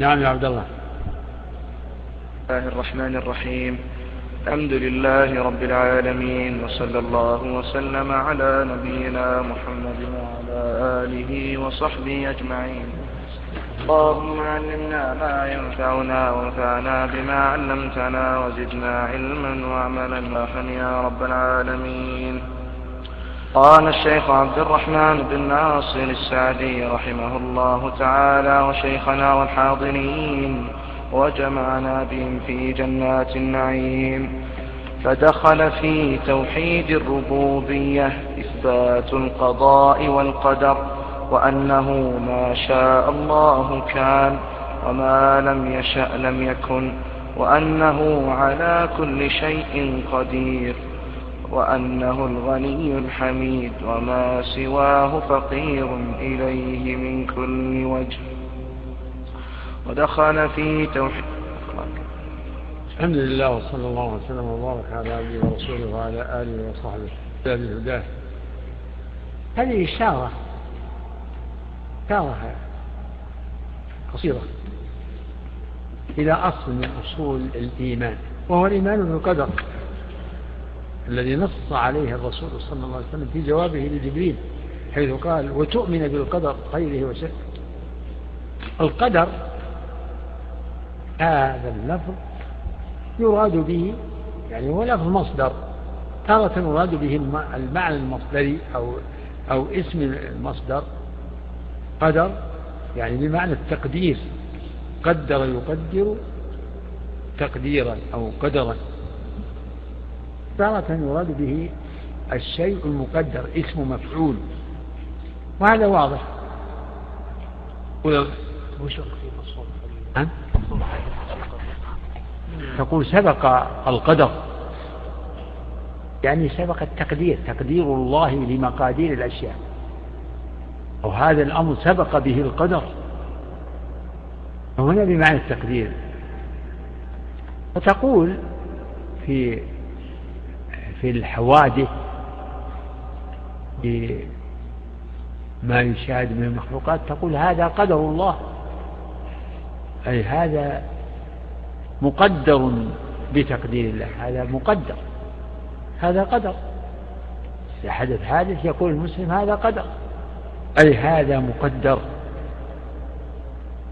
نعم يا عبد الله. الله الرحمن الرحيم. الحمد لله رب العالمين وصلى الله وسلم على نبينا محمد وعلى آله وصحبه أجمعين. اللهم علمنا ما ينفعنا وانفعنا بما علمتنا وزدنا علما وعملا يا رب العالمين. قال الشيخ عبد الرحمن بن ناصر السعدي رحمه الله تعالى وشيخنا والحاضرين وجمعنا بهم في جنات النعيم. فدخل في توحيد الربوبية إثبات القضاء والقدر وأنه ما شاء الله كان وما لم يشأ لم يكن وأنه على كل شيء قدير. وأنه الغني الحميد وما سواه فقير إليه من كل وجه. ودخل في توحيد. الحمد لله وصلى الله وسلم وبارك على عبده ورسوله وعلى آله وصحبه. بهداه هذه إشارة. إشارة قصيرة. إلى أصل من أصول الإيمان وهو الإيمان بالقدر. الذي نص عليه الرسول صلى الله عليه وسلم في جوابه لجبريل حيث قال وتؤمن بالقدر خيره وشره. القدر هذا اللفظ يراد به يعني هو لفظ مصدر تارة يراد به المعنى المصدري أو أو اسم المصدر. قدر يعني بمعنى التقدير قدر يقدر تقديرا أو قدرا. تارة يراد به الشيء المقدر اسم مفعول. وهذا واضح. تقول سبق القدر. يعني سبق التقدير تقدير الله لمقادير الأشياء. أو هذا الأمر سبق به القدر. وهنا بمعنى التقدير. وتقول في في الحوادث ما يشاهد من المخلوقات تقول هذا قدر الله. أي هذا مقدر بتقدير الله هذا مقدر. هذا قدر. إذا حدث حادث يقول المسلم هذا قدر. أي هذا مقدر.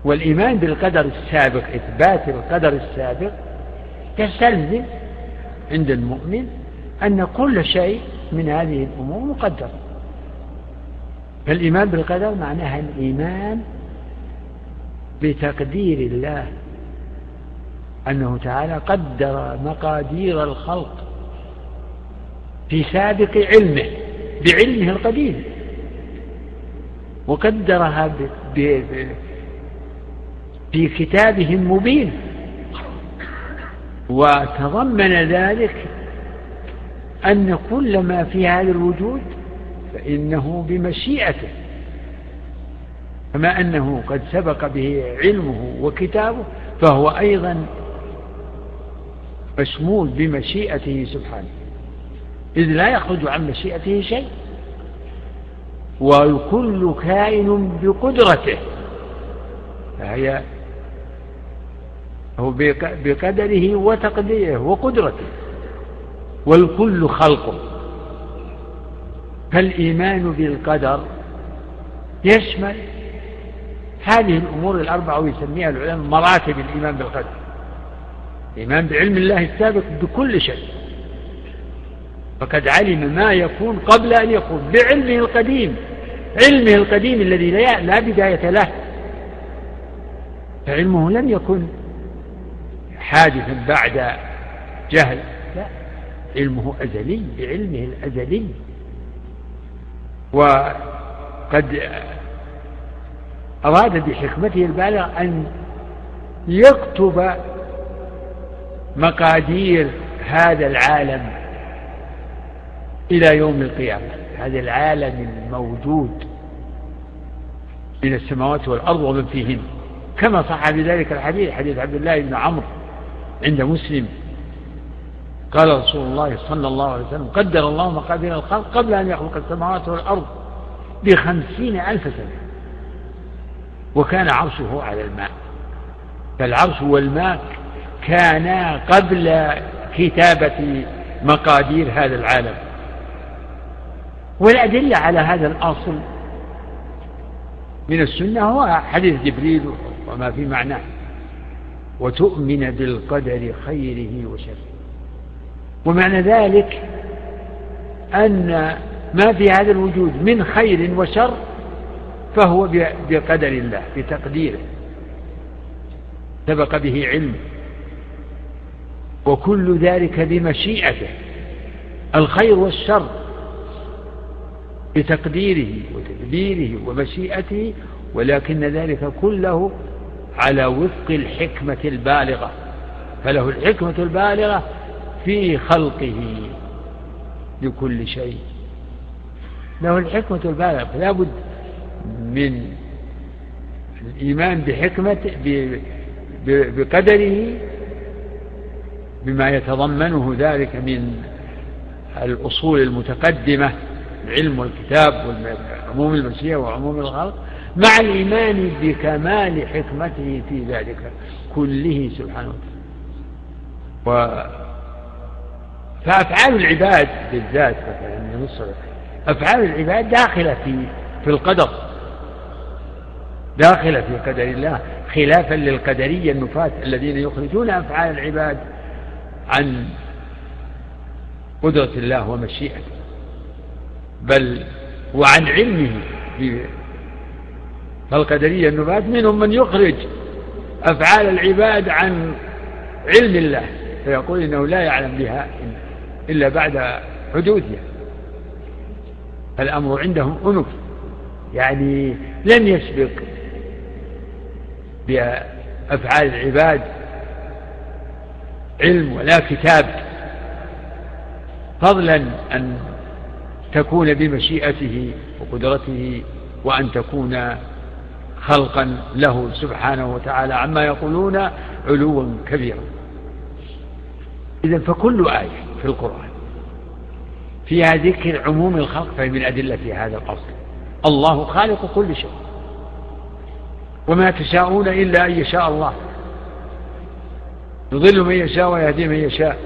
والإيمان بالقدر السابق إثبات القدر السابق يستلزم عند المؤمن أن كل شيء من هذه الأمور مقدر. فالإيمان بالقدر معناها الإيمان بتقدير الله أنه تعالى قدر مقادير الخلق في سابق علمه بعلمه القديم. وقدرها في كتابه المبين. وتضمن ذلك أن كل ما في هذا الوجود فإنه بمشيئته كما أنه قد سبق به علمه وكتابه فهو أيضا مشمول بمشيئته سبحانه إذ لا يخرج عن مشيئته شيء وكل كائن بقدرته فهي هو بقدره وتقديره وقدرته. والكل خلقه. فالإيمان بالقدر يشمل هذه الأمور الأربعة ويسميها العلماء مراتب الإيمان بالقدر. الإيمان بعلم الله السابق بكل شيء. فقد علم ما يكون قبل أن يكون بعلمه القديم. علمه القديم الذي لا بداية له. فعلمه لم يكن حادثا بعد جهل. علمه أزلي بعلمه الأزلي. وقد أراد بحكمته البالغة أن يكتب مقادير هذا العالم إلى يوم القيامة. هذا العالم الموجود من السماوات والأرض ومن فيهن. كما صح بذلك الحديث حديث عبد الله بن عمرو عند مسلم. قال رسول الله صلى الله عليه وسلم قدر الله مقادير الخلق قبل أن يخلق السماوات والأرض بخمسين ألف سنة. وكان عرشه على الماء. فالعرش والماء كانا قبل كتابة مقادير هذا العالم. والأدلة على هذا الأصل من السنة هو حديث جبريل وما في معناه. وتؤمن بالقدر خيره وشره. ومعنى ذلك أن ما في هذا الوجود من خير وشر فهو بقدر الله بتقديره. سبق به علم. وكل ذلك بمشيئته. الخير والشر بتقديره وتدبيره ومشيئته ولكن ذلك كله على وفق الحكمة البالغة. فله الحكمة البالغة في خلقه لكل شيء. له الحكمة البالغة فلا بد من الإيمان بحكمة بقدره بما يتضمنه ذلك من الأصول المتقدمة العلم والكتاب وعموم المشيئة وعموم الخلق مع الإيمان بكمال حكمته في ذلك كله سبحانه وتعالى. فأفعال العباد بالذات مثلا أفعال العباد داخلة في في القدر. داخلة في قدر الله خلافا للقدرية النفاة الذين يخرجون أفعال العباد عن قدرة الله ومشيئته. بل وعن علمه فالقدرية النفاة منهم من يخرج أفعال العباد عن علم الله فيقول إنه لا يعلم بها إلا بعد حدوثها الأمر عندهم أنف. يعني لم يسبق بأفعال العباد علم ولا كتاب فضلا أن تكون بمشيئته وقدرته وأن تكون خلقا له سبحانه وتعالى عما يقولون علوا كبيرا. إذا فكل آية في القرآن فيها ذكر عموم الخلق فهي من أدلة هذا الأصل الله خالق كل شيء. وما تشاءون إلا أن يشاء الله. يضل من يشاء ويهدي من يشاء.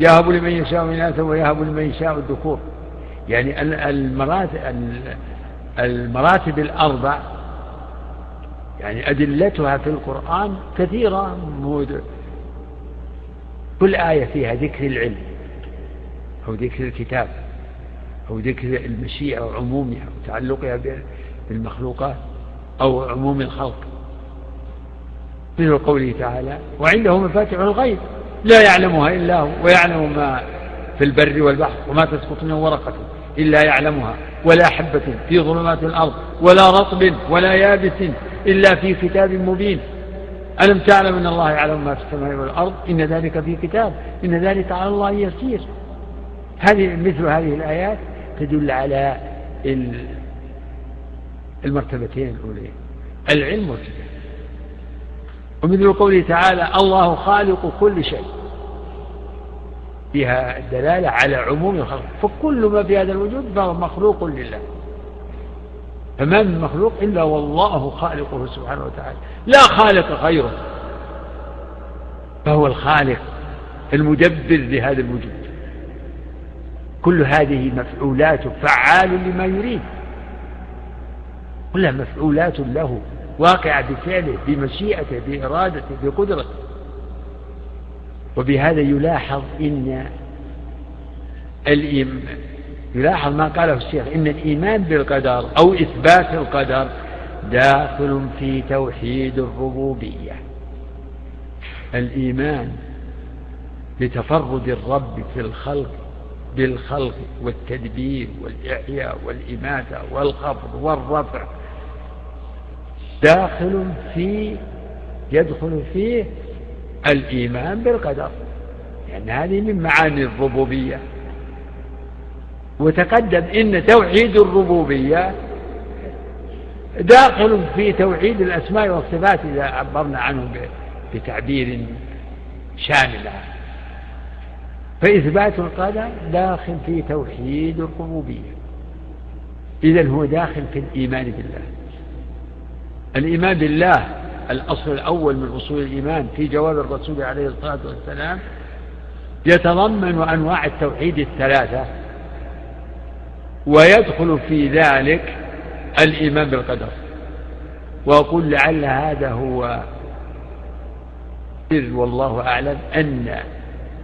يهب لمن يشاء إناثا ويهب لمن يشاء الذكور. يعني المراتب المراتب الأربع يعني أدلتها في القرآن كثيرة كل آية فيها ذكر العلم أو ذكر الكتاب أو ذكر المشيئة وعمومها وتعلقها بالمخلوقات أو عموم الخلق. مثل قوله تعالى وعنده مفاتح الغيب لا يعلمها إلا هو ويعلم ما في البر والبحر وما تسقط من ورقة إلا يعلمها ولا حبة في ظلمات الأرض ولا رطب ولا يابس إلا في كتاب مبين. ألم تعلم أن الله يعلم ما في السماء والأرض؟ إن ذلك في كتاب. إن ذلك على الله يسير. هذه مثل هذه الآيات تدل على المرتبتين الأولين العلم والكتاب ومثل قوله تعالى الله خالق كل شيء. فيها الدلالة على عموم الخلق. فكل ما في هذا الوجود فهو مخلوق لله. فما من مخلوق إلا والله خالقه سبحانه وتعالى. لا خالق غيره. فهو الخالق المدبر لهذا الوجود. كل هذه مفعولات فعال لما يريد. كلها مفعولات له واقعة بفعله بمشيئته بإرادته بقدرته. وبهذا يلاحظ إن يلاحظ ما قاله الشيخ إن الإيمان بالقدر أو إثبات القدر داخل في توحيد الربوبية. الإيمان بتفرد الرب في الخلق بالخلق والتدبير والإحياء والإماتة والخفض والرفع. داخل في يدخل فيه الإيمان بالقدر. يعني هذه من معاني الربوبية. وتقدم إن توحيد الربوبية داخل في توحيد الأسماء والصفات إذا عبرنا عنه بتعبير شامل فإثبات القدر داخل في توحيد الربوبية. إذا هو داخل في الإيمان بالله. الإيمان بالله الأصل الأول من أصول الإيمان في جواب الرسول عليه الصلاة والسلام يتضمن أنواع التوحيد الثلاثة. ويدخل في ذلك الإيمان بالقدر. وأقول لعل هذا هو والله أعلم أن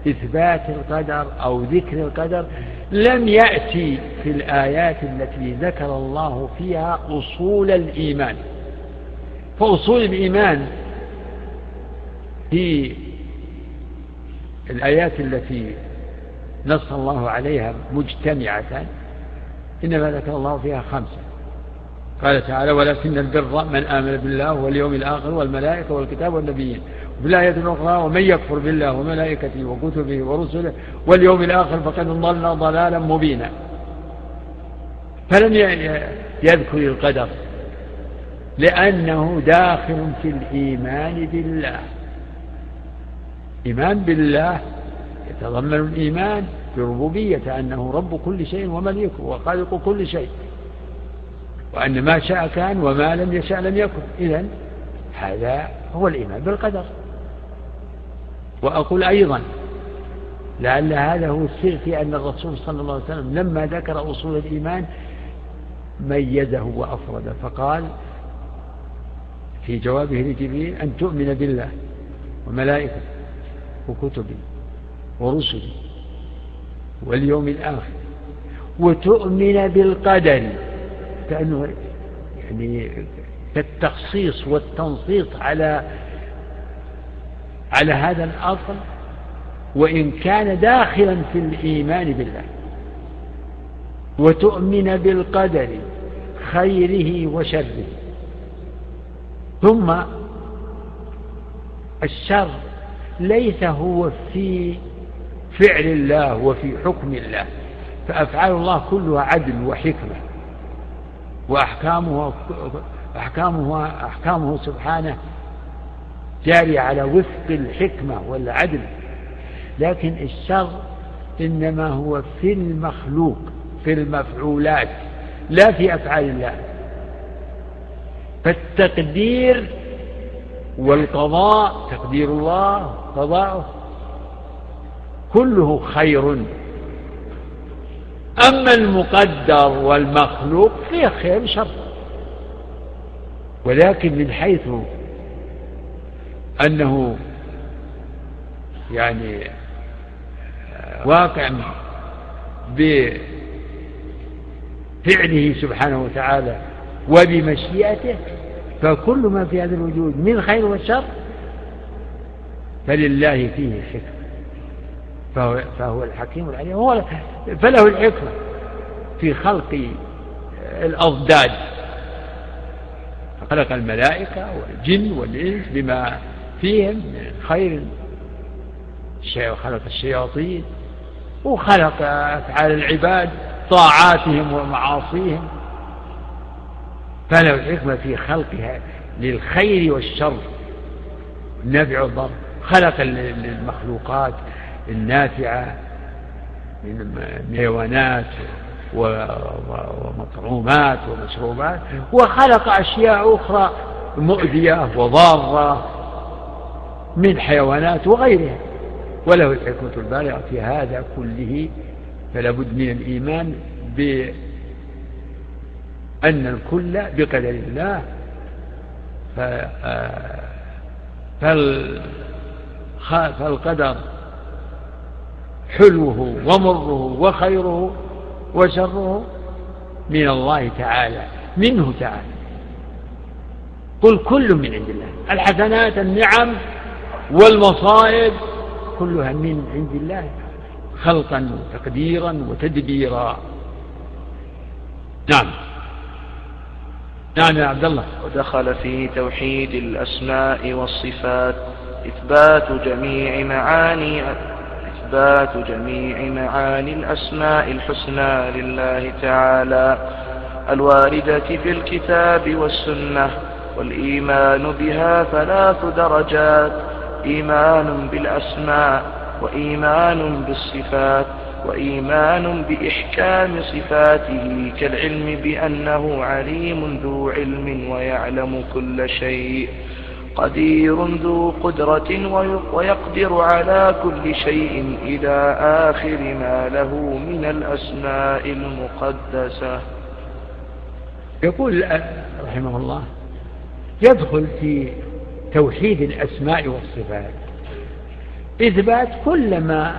إثبات القدر أو ذكر القدر لم يأتي في الآيات التي ذكر الله فيها أصول الإيمان. فأصول الإيمان في الآيات التي نص الله عليها مجتمعة إنما ذكر الله فيها خمسة. قال تعالى ولكن البر من آمن بالله واليوم الآخر والملائكة والكتاب والنبيين. وفي الآية الأخرى ومن يكفر بالله وملائكته وكتبه ورسله واليوم الآخر فقد ضل ضلالا مبينا. فلم يذكر القدر لأنه داخل في الإيمان بالله. إيمان بالله يتضمن الإيمان بربوبية أنه رب كل شيء ومليكه وخالق كل شيء. وأن ما شاء كان وما لم يشاء لم يكن. إذا هذا هو الإيمان بالقدر. وأقول أيضا لعل هذا هو السر في أن الرسول صلى الله عليه وسلم لما ذكر أصول الإيمان ميزه وأفرد فقال في جوابه لجبريل أن تؤمن بالله وملائكته وكتبه ورسله واليوم الآخر. وتؤمن بالقدر كأنه يعني كالتخصيص والتنصيص على على هذا الأصل وإن كان داخلا في الإيمان بالله. وتؤمن بالقدر خيره وشره. ثم الشر ليس هو في فعل الله وفي حكم الله. فأفعال الله كلها عدل وحكمة. وأحكامه أحكامه أحكامه سبحانه جارية على وفق الحكمة والعدل. لكن الشر إنما هو في المخلوق في المفعولات لا في أفعال الله. فالتقدير والقضاء تقدير الله قضاءه كله خير. أما المقدر والمخلوق فيه خير شر ولكن من حيث أنه يعني واقع بفعله سبحانه وتعالى وبمشيئته فكل ما في هذا الوجود من خير وشر فلله فيه حكمة فهو, فهو الحكيم العليم. هو فله الحكمة في خلق الأضداد. خلق الملائكة والجن والإنس بما فيهم من خير. خلق الشياطين وخلق أفعال العباد طاعاتهم ومعاصيهم. فله الحكمة في خلقها للخير والشر. النفع والضر خلق المخلوقات النافعة من حيوانات ومطعومات ومشروبات وخلق أشياء أخرى مؤذية وضارة من حيوانات وغيرها. وله الحكمة البالغة في هذا كله فلا بد من الإيمان بأن الكل بقدر الله. فالقدر حلوة ومره وخيره وشره من الله تعالى منه تعالى. قل كل من عند الله الحسنات النعم والمصائب كلها من عند الله خلقا وتقديرا وتدبيرا. نعم. نعم يا عبد الله. ودخل في توحيد الأسماء والصفات إثبات جميع معاني إثبات جميع معاني الأسماء الحسنى لله تعالى. الواردة في الكتاب والسنة والإيمان بها ثلاث درجات إيمان بالأسماء وإيمان بالصفات وإيمان بإحكام صفاته كالعلم بأنه عليم ذو علم ويعلم كل شيء. قدير ذو قدرة ويقدر على كل شيء إلى آخر ما له من الأسماء المقدسة. يقول رحمه الله يدخل في توحيد الأسماء والصفات. إثبات كل ما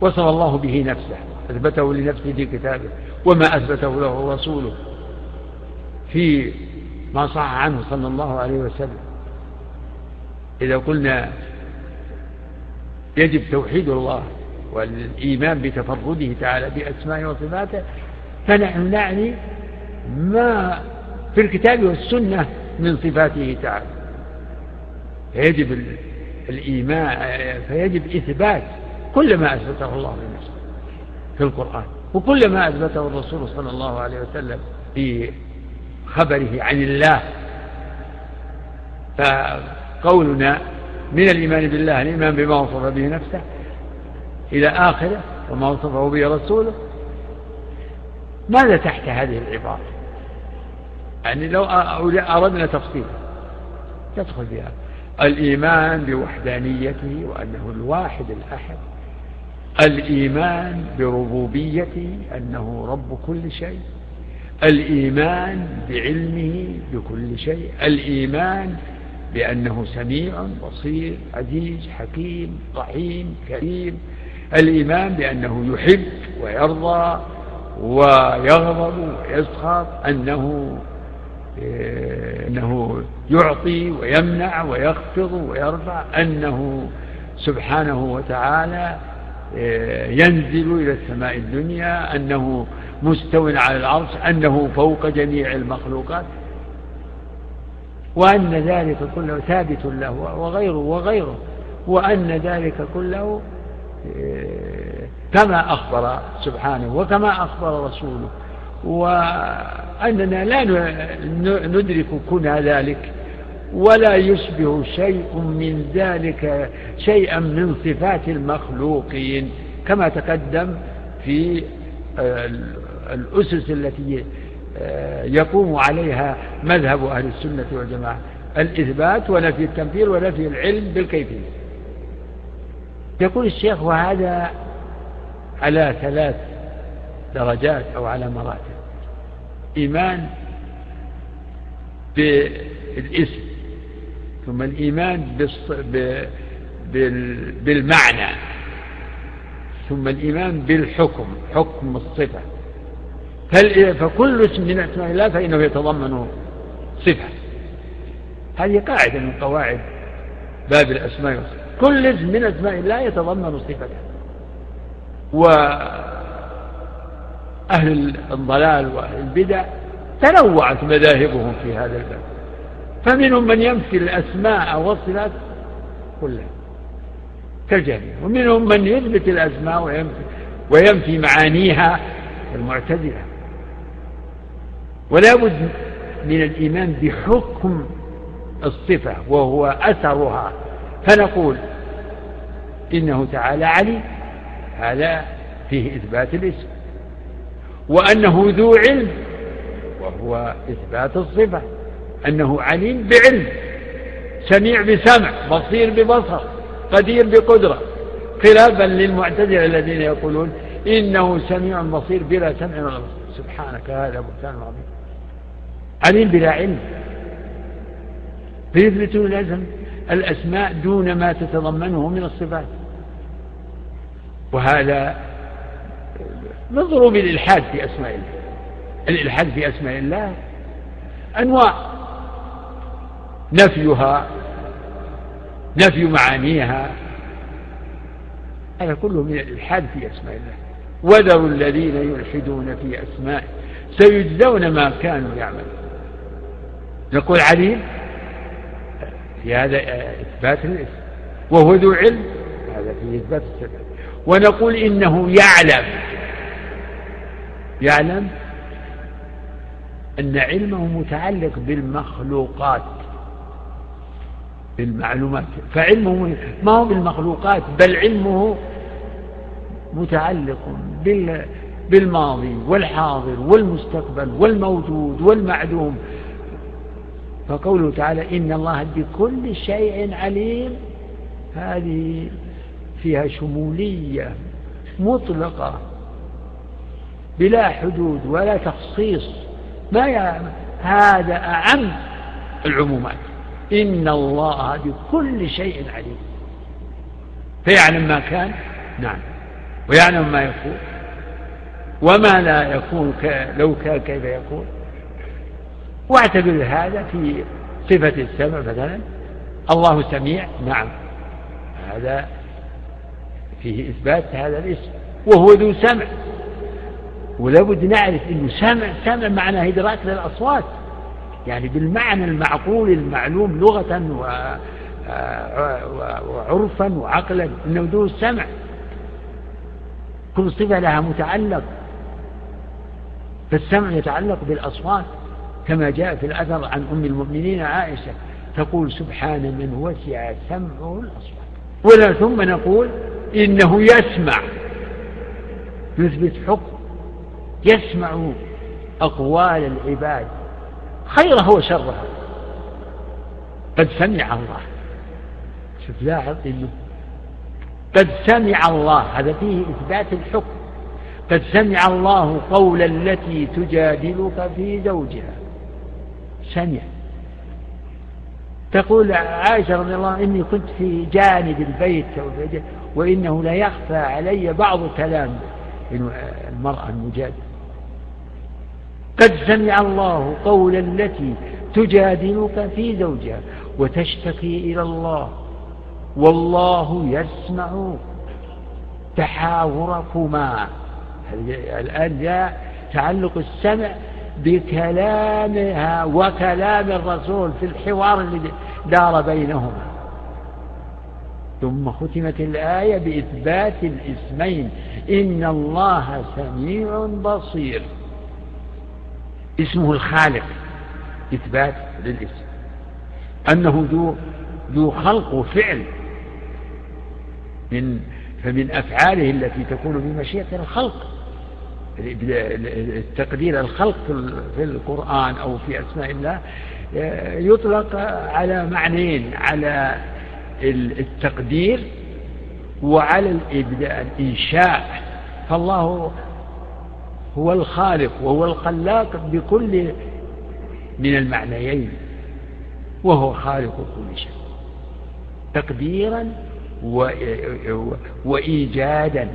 وصف الله به نفسه أثبته لنفسه في كتابه وما أثبته له رسوله في ما صح عنه صلى الله عليه وسلم. إذا قلنا يجب توحيد الله والإيمان بتفرده تعالى بأسمائه وصفاته فنحن نعني ما في الكتاب والسنة من صفاته تعالى. فيجب الإيمان فيجب إثبات كل ما أثبته الله لنفسه في القرآن وكل ما أثبته الرسول صلى الله عليه وسلم في خبره عن الله. فقولنا من الإيمان بالله الإيمان بما وصف به نفسه إلى آخره وما وصفه به رسوله. ماذا تحت هذه العبارة؟ يعني لو أردنا تفصيلا تدخل فيها الإيمان بوحدانيته وأنه الواحد الأحد. الإيمان بربوبيته أنه رب كل شيء. الإيمان بعلمه بكل شيء الإيمان بأنه سميع بصير عزيز حكيم رحيم كريم الإيمان بأنه يحب ويرضى ويغضب ويسخط أنه أنه يعطي ويمنع ويخفض ويرفع أنه سبحانه وتعالى ينزل إلى السماء الدنيا أنه مستو على العرش أنه فوق جميع المخلوقات وأن ذلك كله ثابت له وغيره وغيره وأن ذلك كله كما أخبر سبحانه وكما أخبر رسوله وأننا لا ندرك كنها ذلك ولا يشبه شيء من ذلك شيئا من صفات المخلوقين كما تقدم في آه، الأسس التي آه، يقوم عليها مذهب أهل السنة والجماعة. الإثبات ونفي التمثيل ونفي العلم بالكيفية. يقول الشيخ وهذا على ثلاث درجات أو على مراتب. إيمان بالاسم ثم الإيمان بالمعنى ثم الإيمان بالحكم حكم الصفة. فكل اسم من أسماء الله فإنه يتضمن صفة. هذه قاعدة من قواعد باب الأسماء والصفات. كل اسم من أسماء الله يتضمن صفة وأهل الضلال وأهل البدع تنوعت مذاهبهم في هذا الباب. فمنهم من ينفي الأسماء والصفات كلها كالجميع. ومنهم من يثبت الأسماء وينفي معانيها المعتزلة. ولا بد من الإيمان بحكم الصفة وهو أثرها. فنقول إنه تعالى علي هذا فيه إثبات الاسم. وأنه ذو علم وهو إثبات الصفة. أنه عليم بعلم. سميع بسمع بصير ببصر قدير بقدرة. خلافا للمعتزلة الذين يقولون إنه سميع بصير بلا سمع ولا بصر. سبحانك هذا بهتان عظيم. عليم بلا علم. فيثبتون الأسم الأسماء دون ما تتضمنه من الصفات. وهذا من ضروب الإلحاد في أسماء الله. الإلحاد في أسماء الله أنواع. نفيها نفي معانيها. هذا كله من الإلحاد في أسماء الله. وذروا الذين يلحدون في أسمائه سيجزون ما كانوا يعملون. نقول عليم في هذا إثبات الاسم وهو ذو علم هذا في إثبات الصفات ونقول إنه يعلم يعلم أن علمه متعلق بالمخلوقات بالمعلومات. فعلمه ما هو بالمخلوقات بل علمه متعلق بالماضي والحاضر والمستقبل والموجود والمعدوم فقوله تعالى إن الله بكل شيء عليم هذه فيها شمولية مطلقة بلا حدود ولا تخصيص. ما هذا أعم العمومات. إن الله بكل شيء عليم. فيعلم ما كان؟ نعم. ويعلم ما يكون. وما لا يكون لو كان كيف يكون؟ واعتبر هذا في صفة السمع مثلا. الله سميع نعم. هذا فيه إثبات هذا الاسم. وهو ذو سمع. ولابد نعرف أنه سمع سمع معناه إدراك للأصوات. يعني بالمعنى المعقول المعلوم لغة وعرفا وعقلا. إنه ذو السمع كل صفة لها متعلق. فالسمع يتعلق بالأصوات. كما جاء في الأثر عن أم المؤمنين عائشة تقول سبحان من وسع سمعه الأصوات. ولا ثم نقول إنه يسمع. يثبت حكم. يسمع أقوال العباد. خيرها وشرها. قد سمع الله. شوف لاحظ إنه قد سمع الله. هذا فيه إثبات الحكم. قد سمع الله قول التي تجادلك في زوجها. سمع تقول عائشة رضي الله إني كنت في جانب البيت وإنه لا يخفى علي بعض كلام المرأة المجادلة. قد سمع الله قول التي تجادلك في زوجها وتشتكي إلى الله والله يسمع تحاوركما. الآن جاء تعلق السمع بكلامها وكلام الرسول في الحوار الذي دار بينهما. ثم ختمت الآية بإثبات الاسمين. إن الله سميع بصير. اسمه الخالق. إثبات للاسم. أنه ذو ذو خلق وفعل. من فمن أفعاله التي تكون بمشيئة الخلق. التقدير الخلق في القرآن أو في أسماء الله يطلق على معنيين على التقدير وعلى الإبداع الإنشاء. فالله هو الخالق وهو الخلاق بكل من المعنيين وهو خالق كل شيء. تقديرا وإيجادا.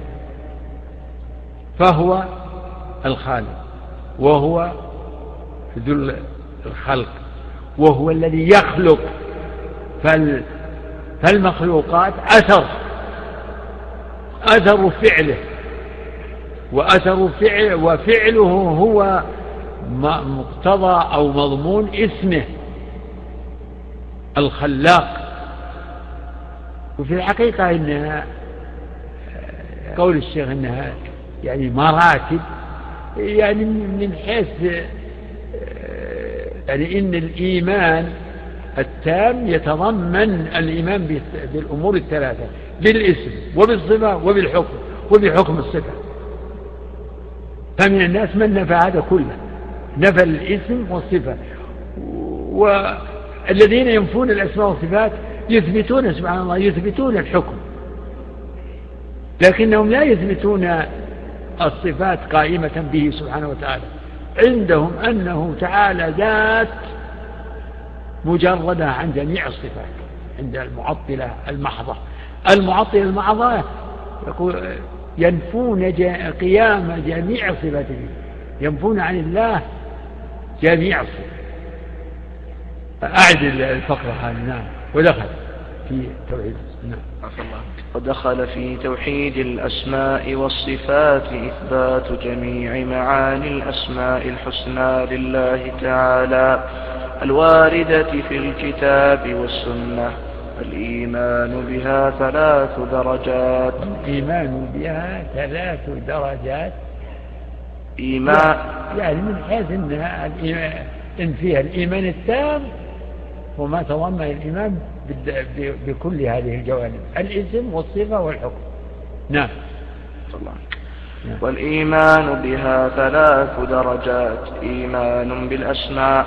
فهو الخالق وهو ذو الخلق وهو الذي يخلق. فالمخلوقات أثر أثر فعله وأثر فعل وفعله هو مقتضى أو مضمون اسمه الخلاق. وفي الحقيقة إنها قول الشيخ إنها يعني مراتب يعني من حيث يعني إن الإيمان التام يتضمن الإيمان بالأمور الثلاثة بالاسم وبالصفة وبالحكم وبحكم الصفة. فمن الناس من نفى هذا كله نفى الاسم والصفة. والذين ينفون الأسماء والصفات يثبتون سبحان الله يثبتون الحكم. لكنهم لا يثبتون الصفات قائمة به سبحانه وتعالى. عندهم أنه تعالى ذات مجردة عن جميع الصفات عند المعطلة المحضة. المعطلة المحضة يقول ينفون قيام جميع صفاته ينفون عن الله جميع الصفات. أعد الفقرة هذه نعم. ودخل. في توحيد نعم ودخل في توحيد الأسماء والصفات إثبات جميع معاني الأسماء الحسنى لله تعالى الواردة في الكتاب والسنة الإيمان بها ثلاث درجات. الإيمان بها ثلاث درجات. إيمان يعني من حيث إنها إن فيها الإيمان التام وما تضمن الإيمان بكل هذه الجوانب الاسم والصفة والحكم. نعم. الله نعم. والإيمان بها ثلاث درجات إيمان بالأسماء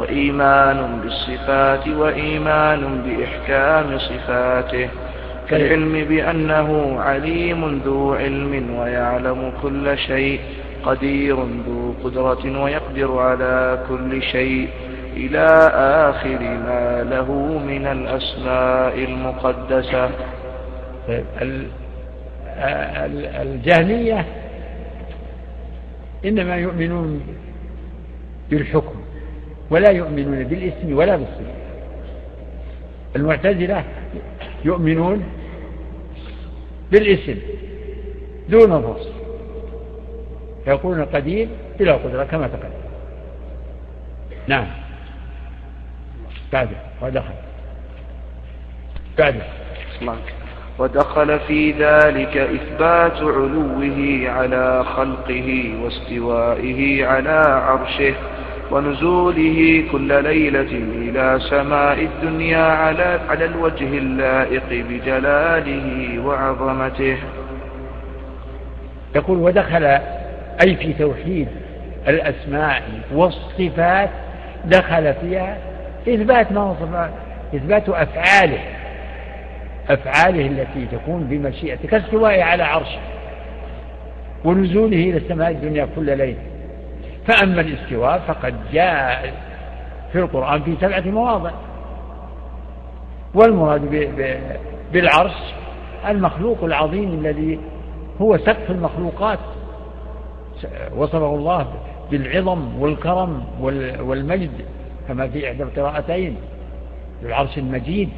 وإيمان بالصفات وإيمان بإحكام صفاته. كالعلم بأنه عليم ذو علم ويعلم كل شيء قدير ذو قدرة ويقدر على كل شيء. إلى آخر ما له من الأسماء المقدسة. طيب إنما يؤمنون بالحكم ولا يؤمنون بالاسم ولا بالصفة. المعتزلة يؤمنون بالاسم دون الوصف فيقولون قدير بلا قدرة كما تقدم. نعم. بعده ودخل. بعده ودخل في ذلك إثبات علوه على خلقه واستوائه على عرشه ونزوله كل ليلة إلى سماء الدنيا على, على الوجه اللائق بجلاله وعظمته. يقول ودخل أي في توحيد الأسماء والصفات دخل فيها إثبات ما وصف إثبات أفعاله. أفعاله التي تكون بمشيئته كاستوائه على عرشه. ونزوله إلى السماء الدنيا كل ليلة. فأما الاستواء فقد جاء في القرآن في سبعة مواضع. والمراد بالعرش المخلوق العظيم الذي هو سقف المخلوقات. وصفه الله بالعظم والكرم والمجد. كما في إحدى القراءتين العرش المجيد.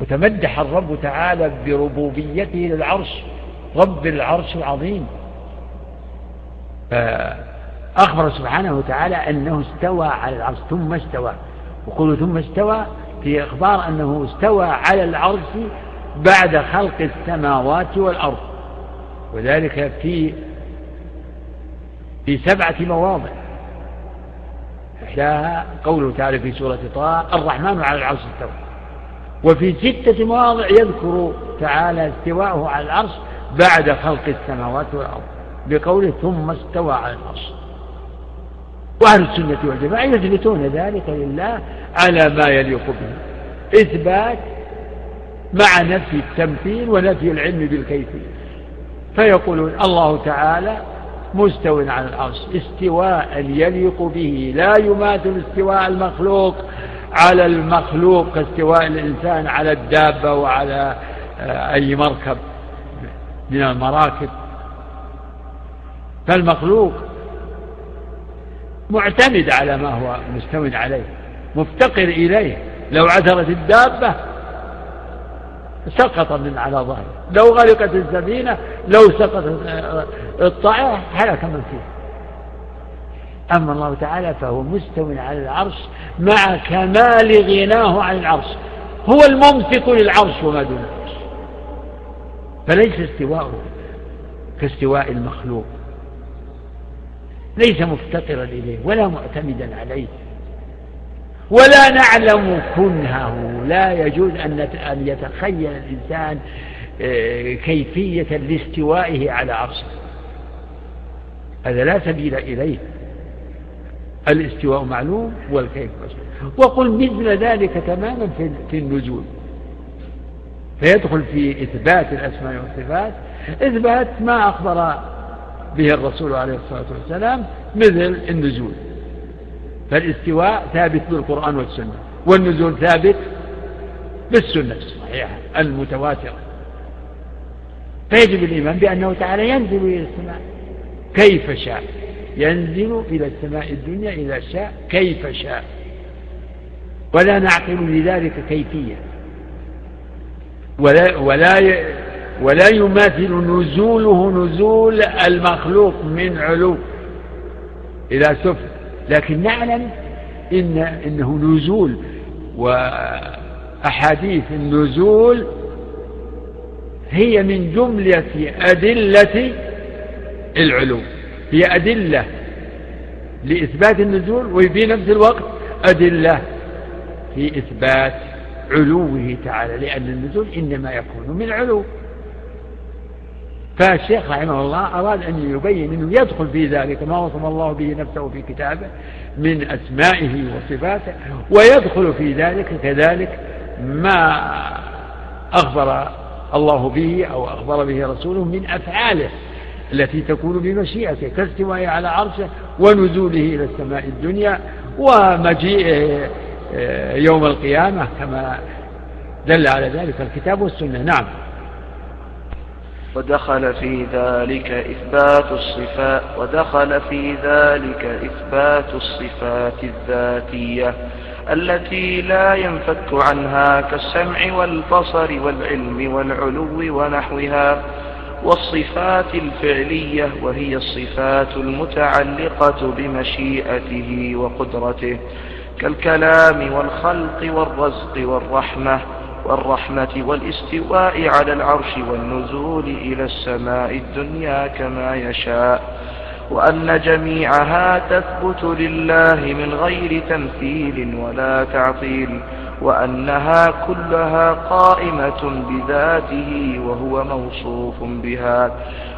وتمدح الرب تعالى بربوبيته للعرش رب العرش العظيم. فأخبر سبحانه وتعالى أنه استوى على العرش ثم استوى. وقولوا ثم استوى في إخبار أنه استوى على العرش بعد خلق السماوات والأرض. وذلك في في سبعة مواضع. إحداها قوله تعالى في سورة طه الرحمن على العرش استوى. وفي ستة مواضع يذكر تعالى استواءه على العرش بعد خلق السماوات والأرض بقوله ثم استوى على العرش. وأهل السنة والجماعة يثبتون ذلك لله على ما يليق به. إثبات مع نفي التمثيل ونفي العلم بالكيفية. فيقولون الله تعالى مستو على العرش استواء يليق به. لا يماثل استواء المخلوق على المخلوق كاستواء الإنسان على الدابة وعلى آه، أي مركب من المراكب. فالمخلوق معتمد على ما هو مستو عليه مفتقر إليه. لو عثرت الدابة سقط من على ظهره. لو غرقت السفينة لو سقطت الطائرة هلك من فيه. أما الله تعالى فهو مستو على العرش مع كمال غناه عن العرش. هو الممسك للعرش وما دون العرش. فليس استواؤه كاستواء المخلوق. ليس مفتقرا إليه ولا معتمدا عليه. ولا نعلم كنهه. لا يجوز أن يتخيل الإنسان آه، كيفية لاستوائه على عرشه. هذا لا سبيل إليه. الاستواء معلوم والكيف مسلوم. وقل مثل ذلك تماما في النزول فيدخل في إثبات الأسماء والصفات. إثبات ما أخبر به الرسول عليه الصلاة والسلام مثل النزول فالاستواء ثابت بالقرآن والسنة والنزول ثابت بالسنة الصحيحة المتواترة. فيجب الإيمان بأنه تعالى ينزل إلى السماء. كيف شاء؟ ينزل إلى السماء الدنيا إذا شاء كيف شاء. ولا نعقل لذلك كيفية. ولا ولا ولا يماثل نزوله نزول المخلوق من علو. إلى سفل لكن نعلم إن إنه نزول وأحاديث النزول هي من جملة أدلة العلو هي أدلة لإثبات النزول وفي نفس الوقت أدلة في إثبات علوه تعالى لأن النزول إنما يكون من علو فالشيخ رحمه الله أراد أن يبين أنه يدخل في ذلك ما وصف الله به نفسه في كتابه من أسمائه وصفاته ويدخل في ذلك كذلك ما أخبر الله به أو أخبر به رسوله من أفعاله التي تكون بمشيئته كاستوائه على عرشه ونزوله إلى السماء الدنيا ومجيئه آه، يوم القيامة كما دل على ذلك الكتاب والسنة. نعم. ودخل في ذلك إثبات الصفات ودخل في ذلك إثبات الصفات الذاتية التي لا ينفك عنها كالسمع والبصر والعلم والعلو ونحوها والصفات الفعلية وهي الصفات المتعلقة بمشيئته وقدرته كالكلام والخلق والرزق والرحمة والرحمة والاستواء على العرش والنزول إلى السماء الدنيا كما يشاء وأن جميعها تثبت لله من غير تمثيل ولا تعطيل وأنها كلها قائمة بذاته وهو موصوف بها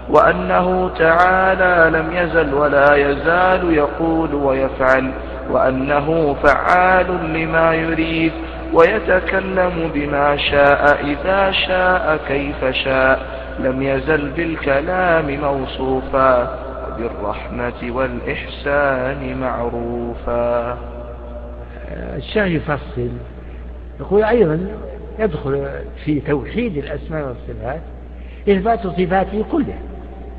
وأنه تعالى لم يزل ولا يزال يقول ويفعل وأنه فعال لما يريد ويتكلم بما شاء إذا شاء كيف شاء. لم يزل بالكلام موصوفا وبالرحمة والإحسان معروفا. الشيخ يفصل يقول أيضا يدخل في توحيد الأسماء والصفات إثبات صفاته كلها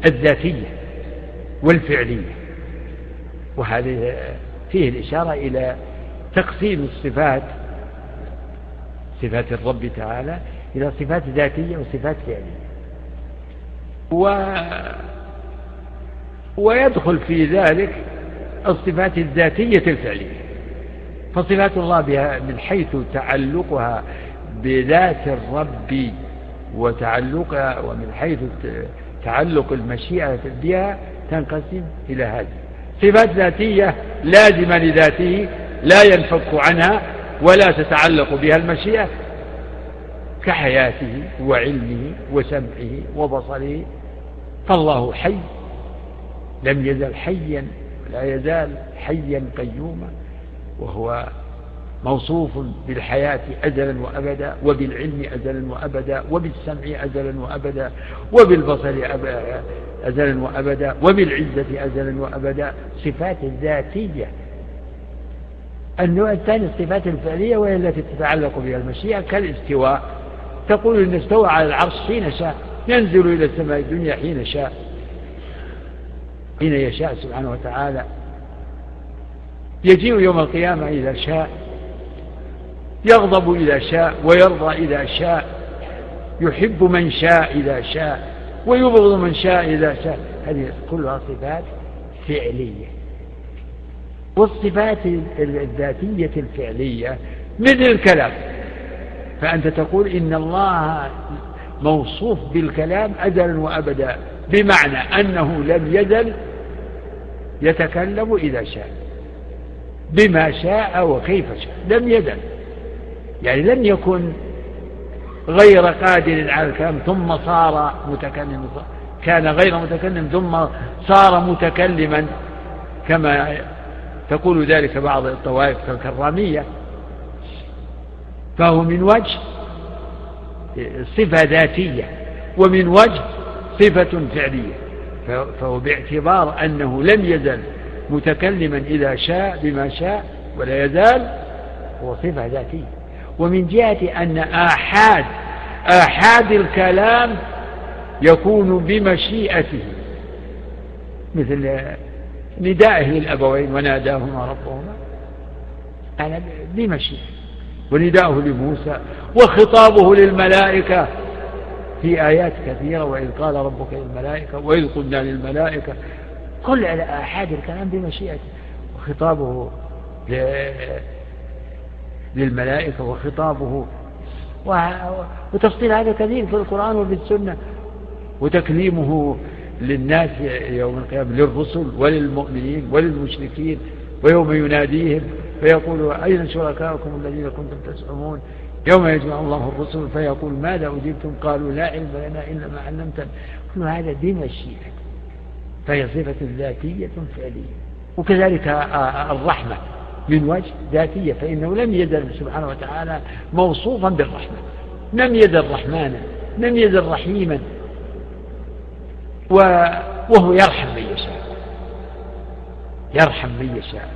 الذاتية والفعلية. وهذه فيه الإشارة إلى تقسيم الصفات صفات الرب تعالى إلى صفات ذاتية وصفات فعلية. و ويدخل في ذلك الصفات الذاتية الفعلية. فصفات الله بها من حيث تعلقها بذات الرب وتعلقها ومن حيث تعلق المشيئة بها تنقسم إلى هذه. صفات ذاتية لازمة لذاته لا ينفك عنها ولا تتعلق بها المشيئة كحياته وعلمه وسمعه وبصره. فالله حي لم يزل حيا ولا يزال حيا قيوما وهو موصوف بالحياة أزلا وأبدا وبالعلم أزلا وأبدا وبالسمع أزلا وأبدا وبالبصر أزلا وأبدا وبالعزة أزلا وأبدا. صفات ذاتية النوع الثاني الصفات الفعلية وهي التي تتعلق بها المشيئة كالاستواء. تقول إن استوى على العرش حين شاء ينزل إلى السماء الدنيا حين شاء. حين يشاء سبحانه وتعالى. يجيء يوم القيامة إذا شاء. يغضب إذا شاء ويرضى إذا شاء. يحب من شاء إذا شاء ويبغض من شاء إذا شاء. هذه كلها صفات فعلية. والصفات الذاتية الفعلية مثل الكلام. فأنت تقول إن الله موصوف بالكلام أزلا وأبدا بمعنى أنه لم يزل يتكلم إذا شاء بما شاء وكيف شاء لم يزل. يعني لم يكن غير قادر على الكلام ثم صار متكلم كان غير متكلم ثم صار متكلما كما تقول ذلك بعض الطوائف كالكرامية. فهو من وجه صفة ذاتية ومن وجه صفة فعلية. فهو باعتبار أنه لم يزل متكلما إذا شاء بما شاء ولا يزال هو صفة ذاتية. ومن جهة أن آحاد آحاد الكلام يكون بمشيئته مثل ندائه للأبوين وناداهما ربهما أنا بمشيئته ونداؤه لموسى وخطابه للملائكة في آيات كثيرة وإذ قال ربك للملائكة وإذ قلنا للملائكة كل آحاد الكلام بمشيئته. وخطابه للملائكة وخطابه وتفصيل هذا كثير في القرآن وفي السنة وتكليمه للناس يوم القيامة للرسل وللمؤمنين وللمشركين ويوم يناديهم فيقول أين شركاؤكم الذين كنتم تزعمون؟ يوم يجمع الله الرسل فيقول ماذا أجبتم؟ قالوا لا علم لنا إلا ما علمتنا. كل هذا بمشيئة فهي صفة ذاتية فعلية. وكذلك الرحمة من وجه ذاتية فإنه لم يزل سبحانه وتعالى موصوفا بالرحمة. لم يزل رحمانا لم يزل رحيما. وهو يرحم من يشاء. يرحم من يشاء.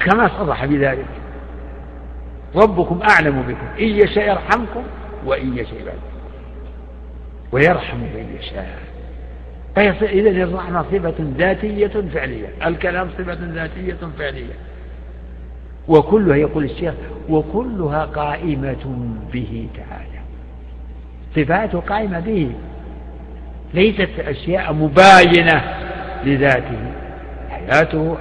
كما صرح بذلك. ربكم أعلم بكم. إن يشاء يرحمكم وإن يشاء يعذبكم ويرحم من يشاء. إذا الرحمة صفة ذاتية فعلية. الكلام صفة ذاتية فعلية. وكلها يقول الشيخ وكلها قائمة به تعالى. صفاته قائمة به. ليست أشياء مباينة لذاته. حياته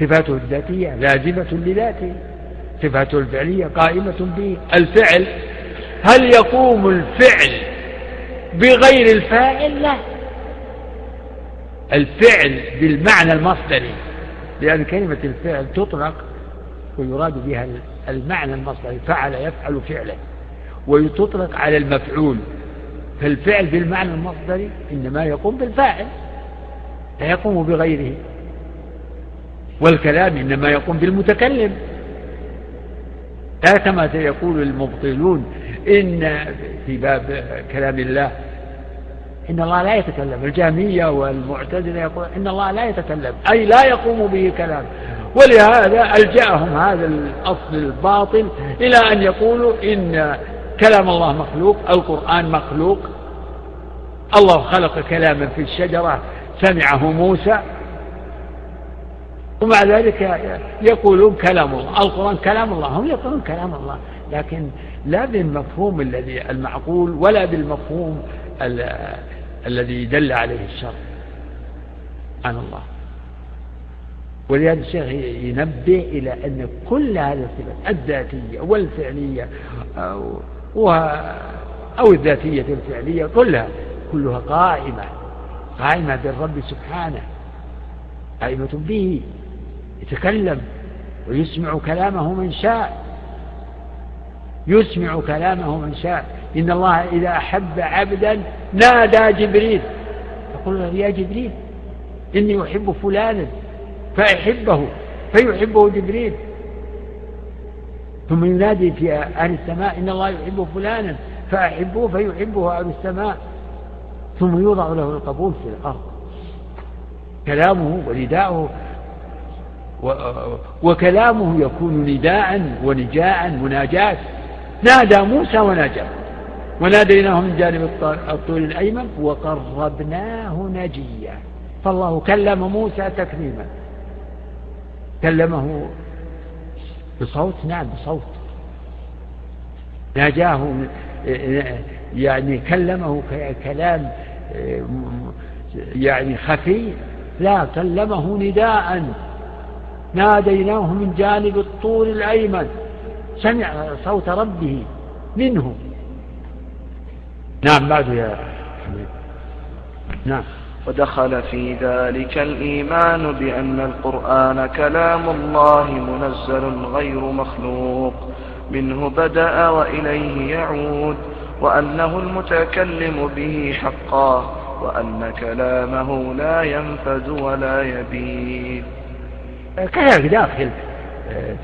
صفاته الذاتية لازمة لذاته. صفاته الفعلية قائمة به. الفعل هل يقوم الفعل بغير الفاعل؟ لا. الفعل بالمعنى المصدري لأن كلمة الفعل تطلق ويراد بها المعنى المصدري فعل يفعل فعلا وتطلق على المفعول. فالفعل بالمعنى المصدري إنما يقوم بالفاعل لا يقوم بغيره. والكلام إنما يقوم بالمتكلم. لا كما سيقول المبطلون إن في باب كلام الله إن الله لا يتكلم. الجهمية والمعتزلة يقول إن الله لا يتكلم أي لا يقوم به كلام. ولهذا ألجأهم هذا الأصل الباطل إلى أن يقولوا إن كلام الله مخلوق القرآن مخلوق. الله خلق كلاما في الشجرة سمعه موسى. ومع ذلك يقولون كلام الله. القرآن كلام الله هم يقولون كلام الله. لكن لا بالمفهوم الذي المعقول ولا بالمفهوم الذي دل عليه الشرع. عن الله. ولهذا الشيخ ينبه إلى أن كل هذه الصفات الذاتية والفعلية أو, أو الذاتية الفعلية كلها كلها قائمة قائمة بالرب سبحانه قائمة به يتكلم ويسمع كلامه من شاء يسمع كلامه من شاء. إن الله إذا أحب عبدا نادى جبريل يقول يا جبريل إني أحب فلانا فأحبه فيحبه جبريل. ثم ينادي في أهل السماء إن الله يحب فلانا فأحبه فيحبه أهل السماء. ثم يوضع له القبول في الأرض. كلامه ونداؤه وكلامه يكون نداء ونجاء مناجاة نادى موسى ونجا وناديناه من جانب الطول الأيمن وقربناه نجيا. فالله كلم موسى تكليما. كلمه بصوت؟ نعم بصوت. ناجاه يعني كلمه كلام يعني خفي. لا كلمه نداء. ناديناه من جانب الطور الأيمن. سمع صوت ربه منه. نعم بعد يا حبيب. نعم. ودخل في ذلك الإيمان بأن القرآن كلام الله منزل غير مخلوق. منه بدأ وإليه يعود وأنه المتكلم به حقا وأن كلامه لا ينفذ ولا يبيد. كذلك داخل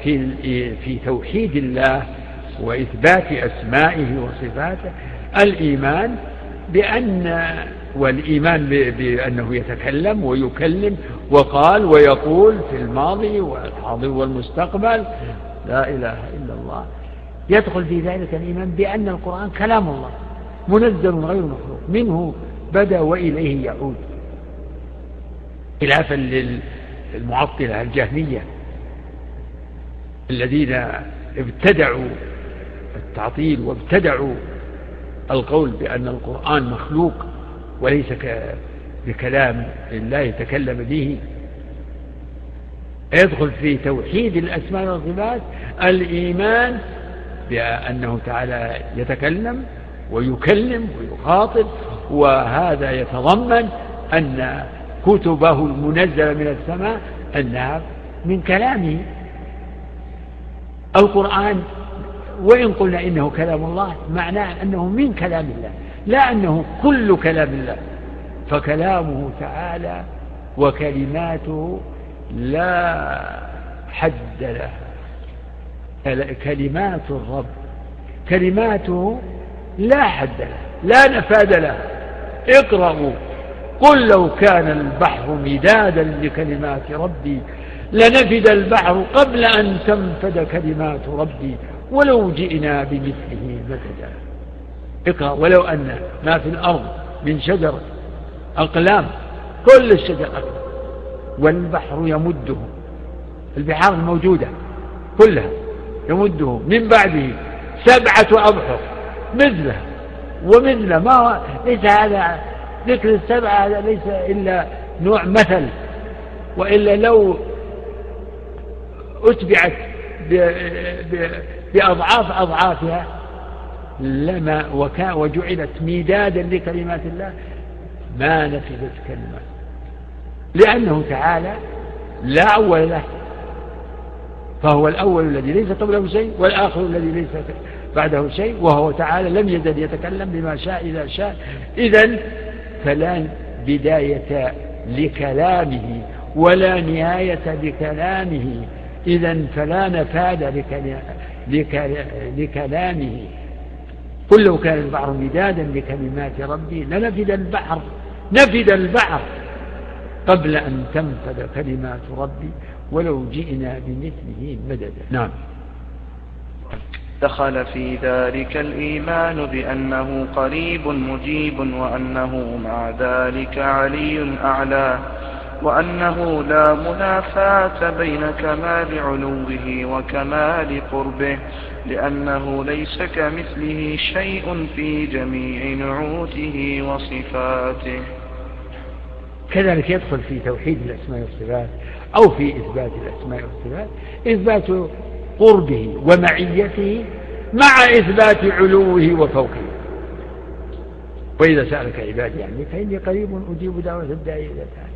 في في توحيد الله وإثبات أسمائه وصفاته الإيمان بأن والإيمان بأنه يتكلم ويكلم وقال ويقول في الماضي والحاضر والمستقبل. لا إله إلا الله. يدخل في ذلك الإيمان بأن القرآن كلام الله منزل غير مخلوق. منه بدأ وإليه يعود. خلافا للمعطلة الجهمية الذين ابتدعوا التعطيل وابتدعوا القول بأن القرآن مخلوق. وليس بكلام الله يتكلم به. يدخل في توحيد الأسماء والصفات الإيمان بأنه تعالى يتكلم ويكلم ويخاطب وهذا يتضمن أن كتبه المنزلة من السماء أنها من كلامه. القرآن وإن قلنا إنه كلام الله معناه أنه من كلام الله. لا أنه كل كلام الله فكلامه تعالى وكلماته لا حد لها. كلمات الرب كلماته لا حد لها لا نفاد لها. اقرأوا قل لو كان البحر مدادا لكلمات ربي لنفد البحر قبل أن تنفد كلمات ربي ولو جئنا بمثله مددا. اقرأ ولو أن ما في الأرض من شجر أقلام كل الشجر أقلام والبحر يمده البحار الموجودة كلها يمده من بعده سبعة أبحر مثله ومثله ما ليس هذا ذكر السبعة هذا ليس إلا نوع مثل وإلا لو أتبعت بأضعاف أضعافها لما وكا وجعلت ميدادا لكلمات الله ما نفذت كلمات لأنه تعالى لا أول له. فهو الأول الذي ليس قبله شيء والآخر الذي ليس بعده شيء وهو تعالى لم يزل يتكلم بما شاء إذا شاء. إذا فلا بداية لكلامه ولا نهاية لكلامه. إذا فلا نفاد لكلامه. قل لو كان البحر مدادا لكلمات ربي لنفد البحر نفد البحر قبل أن تنفد كلمات ربي ولو جئنا بمثله مددا. نعم. دخل في ذلك الإيمان بأنه قريب مجيب وأنه مع ذلك علي أعلى. وأنه لا منافاة بين كمال علوه وكمال قربه لأنه ليس كمثله شيء في جميع نعوته وصفاته. كذلك يدخل في توحيد الأسماء والصفات أو في إثبات الأسماء والصفات إثبات قربه ومعيته مع إثبات علوه وفوقه. وإذا سألك عبادي عني فإني قريب أجيب دعوة الداعي إذا دعاني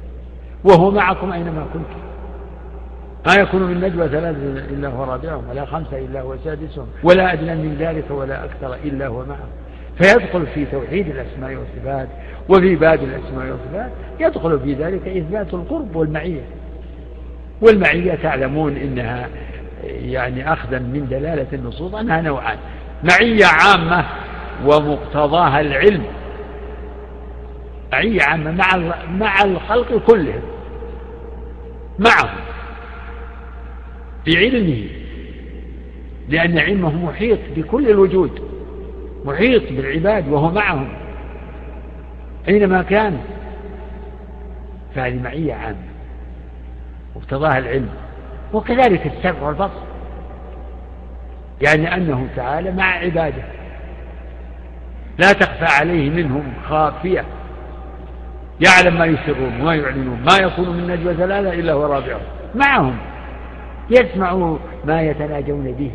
وهو معكم أينما كنتم. ما يكون من نجوى ثلاثة إلا هو رابعهم ولا خمسة إلا هو سادسهم ولا أدنى من ذلك ولا أكثر إلا هو معهم. فيدخل في توحيد الأسماء والصفات وفي باب الأسماء والصفات يدخل في ذلك إثبات القرب والمعية. والمعية تعلمون إنها يعني أخذا من دلالة النصوص أنها نوعان معية عامة ومقتضاها العلم معية عامة مع مع الخلق كلهم. معهم. بعلمه لأن علمه محيط بكل الوجود. محيط بالعباد وهو معهم. أينما كان. فهذه معية عامة. مقتضاها العلم. وكذلك السمع والبصر. يعني أنه تعالى مع عباده. لا تخفى عليه منهم خافية. يعلم ما يسرون وما يعلنون ما يكون من نجوى ثلاثة إلا هو رابعهم. معهم. يسمع ما يتناجون به.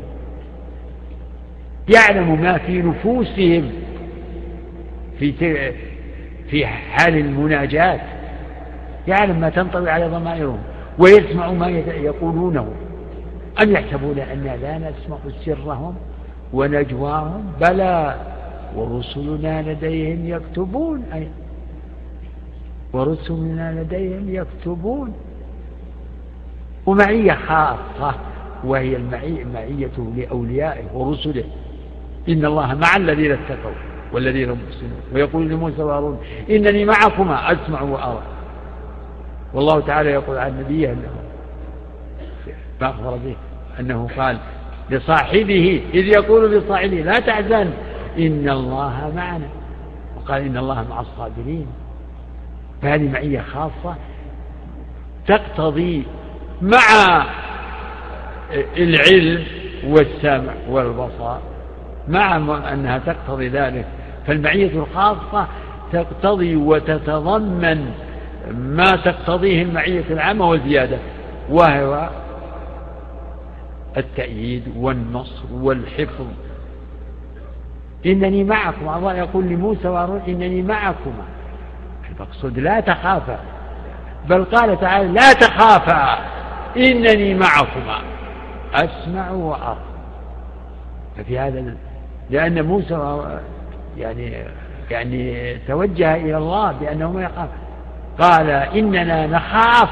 يعلم ما في نفوسهم في في حال المناجاة. يعلم ما تنطوي على ضمائرهم. ويسمع ما يقولونه. أم يحسبون أنا لا نسمع سرهم ونجواهم؟ بلى. ورسلنا لديهم يكتبون. أي ورسلنا لديهم يكتبون. ومعية خاصة وهي المعية معيته لأوليائه ورسله. إن الله مع الذين اتقوا والذين هم محسنون ويقول لموسى وهارون إنني معكما أسمع وأرى. والله تعالى يقول عن نبيه أنه ما أخبر به أنه قال لصاحبه إذ يقول لصاحبه لا تحزن إن الله معنا. وقال إن الله مع الصابرين. فهذه معية خاصة تقتضي مع العلم والسمع والبصر مع أنها تقتضي ذلك. فالمعية الخاصة تقتضي وتتضمن ما تقتضيه المعية العامة والزيادة وهو التأييد والنصر والحفظ. إنني معكم الله يقول لموسى وهارون إنني معكما. المقصود لا تخافا. بل قال تعالى لا تخافا إنني معكما. أسمع وأرى. ففي هذا لأن موسى يعني يعني توجه إلى الله بأنه ما يخاف. قال إننا نخاف.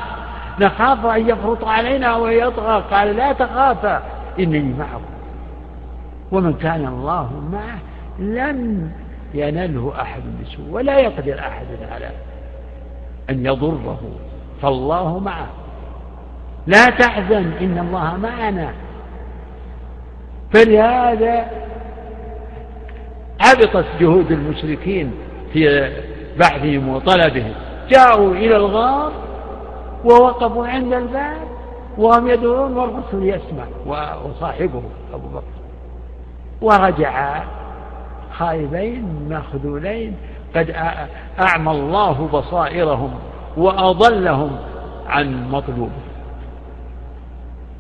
نخاف أن يفرط علينا ويطغى. قال لا تخافا إنني معكم ومن كان الله معه لن ينله أحد بسوء ولا يقدر أحد على أن يضره فالله معه. لا تحزن إن الله معنا. فلهذا هبطت جهود المشركين في بحثهم وطلبهم. جاءوا إلى الغار ووقفوا عند الباب وهم يدعون والرسول يسمع وصاحبه أبو بكر. ورجع خائبين مخذولين. قد أعمى الله بصائرهم وأضلهم عن مطلوبه.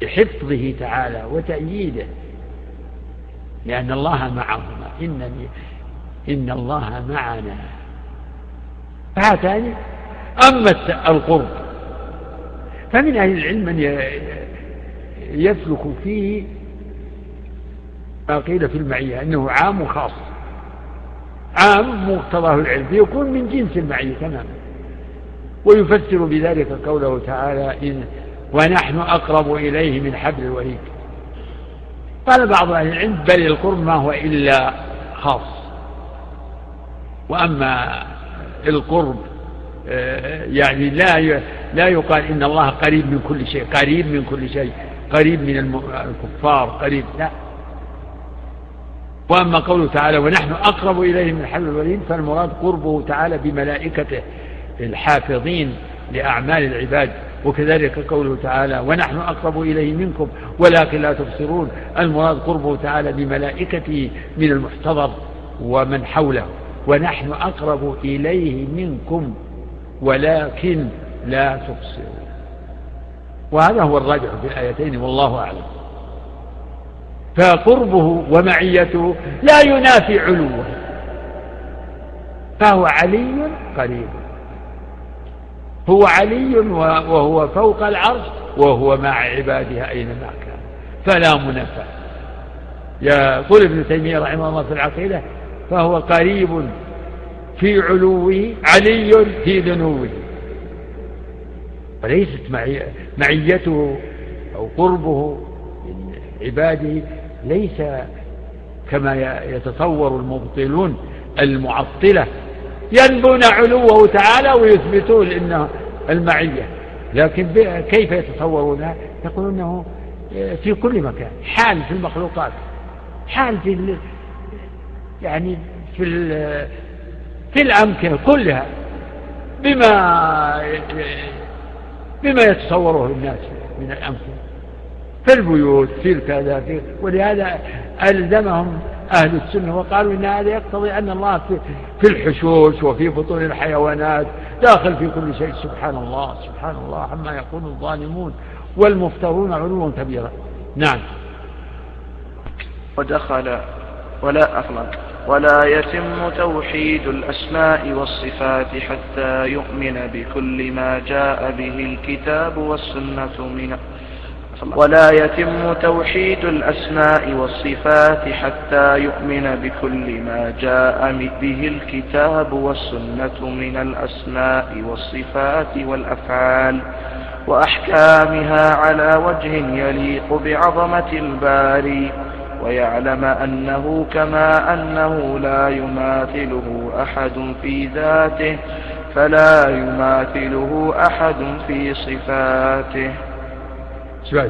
بحفظه تعالى وتأييده. لأن الله معهما. إنني إن الله معنا. فهاتان. أما القرب. فمن أهل العلم من يسلك فيه ما قيل في المعية أنه عام وخاص. عام مقتضاه العلم يكون من جنس المعية تماما. ويفسر بذلك قوله تعالى إن ونحن أقرب إليه من حبل الوريد. قال بعض أهل العلم بل القرب ما هو إلا خاص. وأما القرب آه، يعني لا لا يقال إن الله قريب من كل شيء قريب من كل شيء قريب من الكفار قريب لا. وأما قوله تعالى ونحن أقرب إليه من حبل الوريد فالمراد قربه تعالى بملائكته الحافظين لأعمال العباد. وكذلك قوله تعالى ونحن أقرب إليه منكم ولكن لا تبصرون. المراد قربه تعالى بملائكته من المحتضر ومن حوله. ونحن أقرب إليه منكم ولكن لا تبصرون. وهذا هو الراجح في الآيتين والله أعلم. فقربه ومعيته لا ينافي علوه. فهو علي قريب. هو علي وهو فوق العرش وهو مع عباده أينما كان. فلا منافى يقول ابن تيمية رحمه الله في العقيدة فهو قريب في علوه علي في دنوه وليست معيته أو قربه من عباده ليس كما يتصور المبطلون المعطلة ينبون علوه تعالى ويثبتون انه المعية. لكن كيف يتصورونها يقولون إنه في كل مكان حال في المخلوقات حال في يعني في في الأمكنة كلها بما بما يتصوره الناس من الأمكنة. في البيوت في الكذا في ولهذا ألزمهم أهل السنة وقالوا إن هذا يقتضي أن الله في, في الحشوش وفي بطون الحيوانات داخل في كل شيء. سبحان الله سبحان الله عما يقول الظالمون والمفترون علوا كبيرا. نعم. ودخل ولا أخلق ولا يتم توحيد الأسماء والصفات حتى يؤمن بكل ما جاء به الكتاب والسنة من ولا يتم توحيد الأسماء والصفات حتى يؤمن بكل ما جاء به الكتاب والسنة من الأسماء والصفات والأفعال وأحكامها على وجه يليق بعظمة الباري ويعلم أنه كما أنه لا يماثله أحد في ذاته فلا يماثله أحد في صفاته سؤال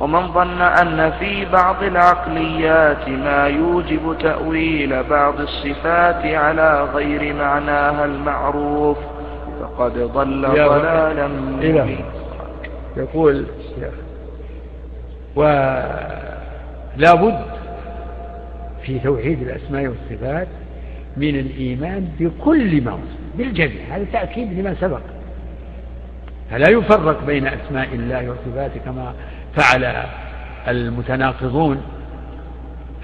ومن ظن أن في بعض العقليات ما يوجب تأويل بعض الصفات على غير معناها المعروف فقد ضل ضلالا مبينا. يقول ولا بد في توحيد الأسماء والصفات من الإيمان بكل ما بالجميع هذا تأكيد لما سبق. فلا يفرق بين أسماء الله وصفاته كما فعل المتناقضون.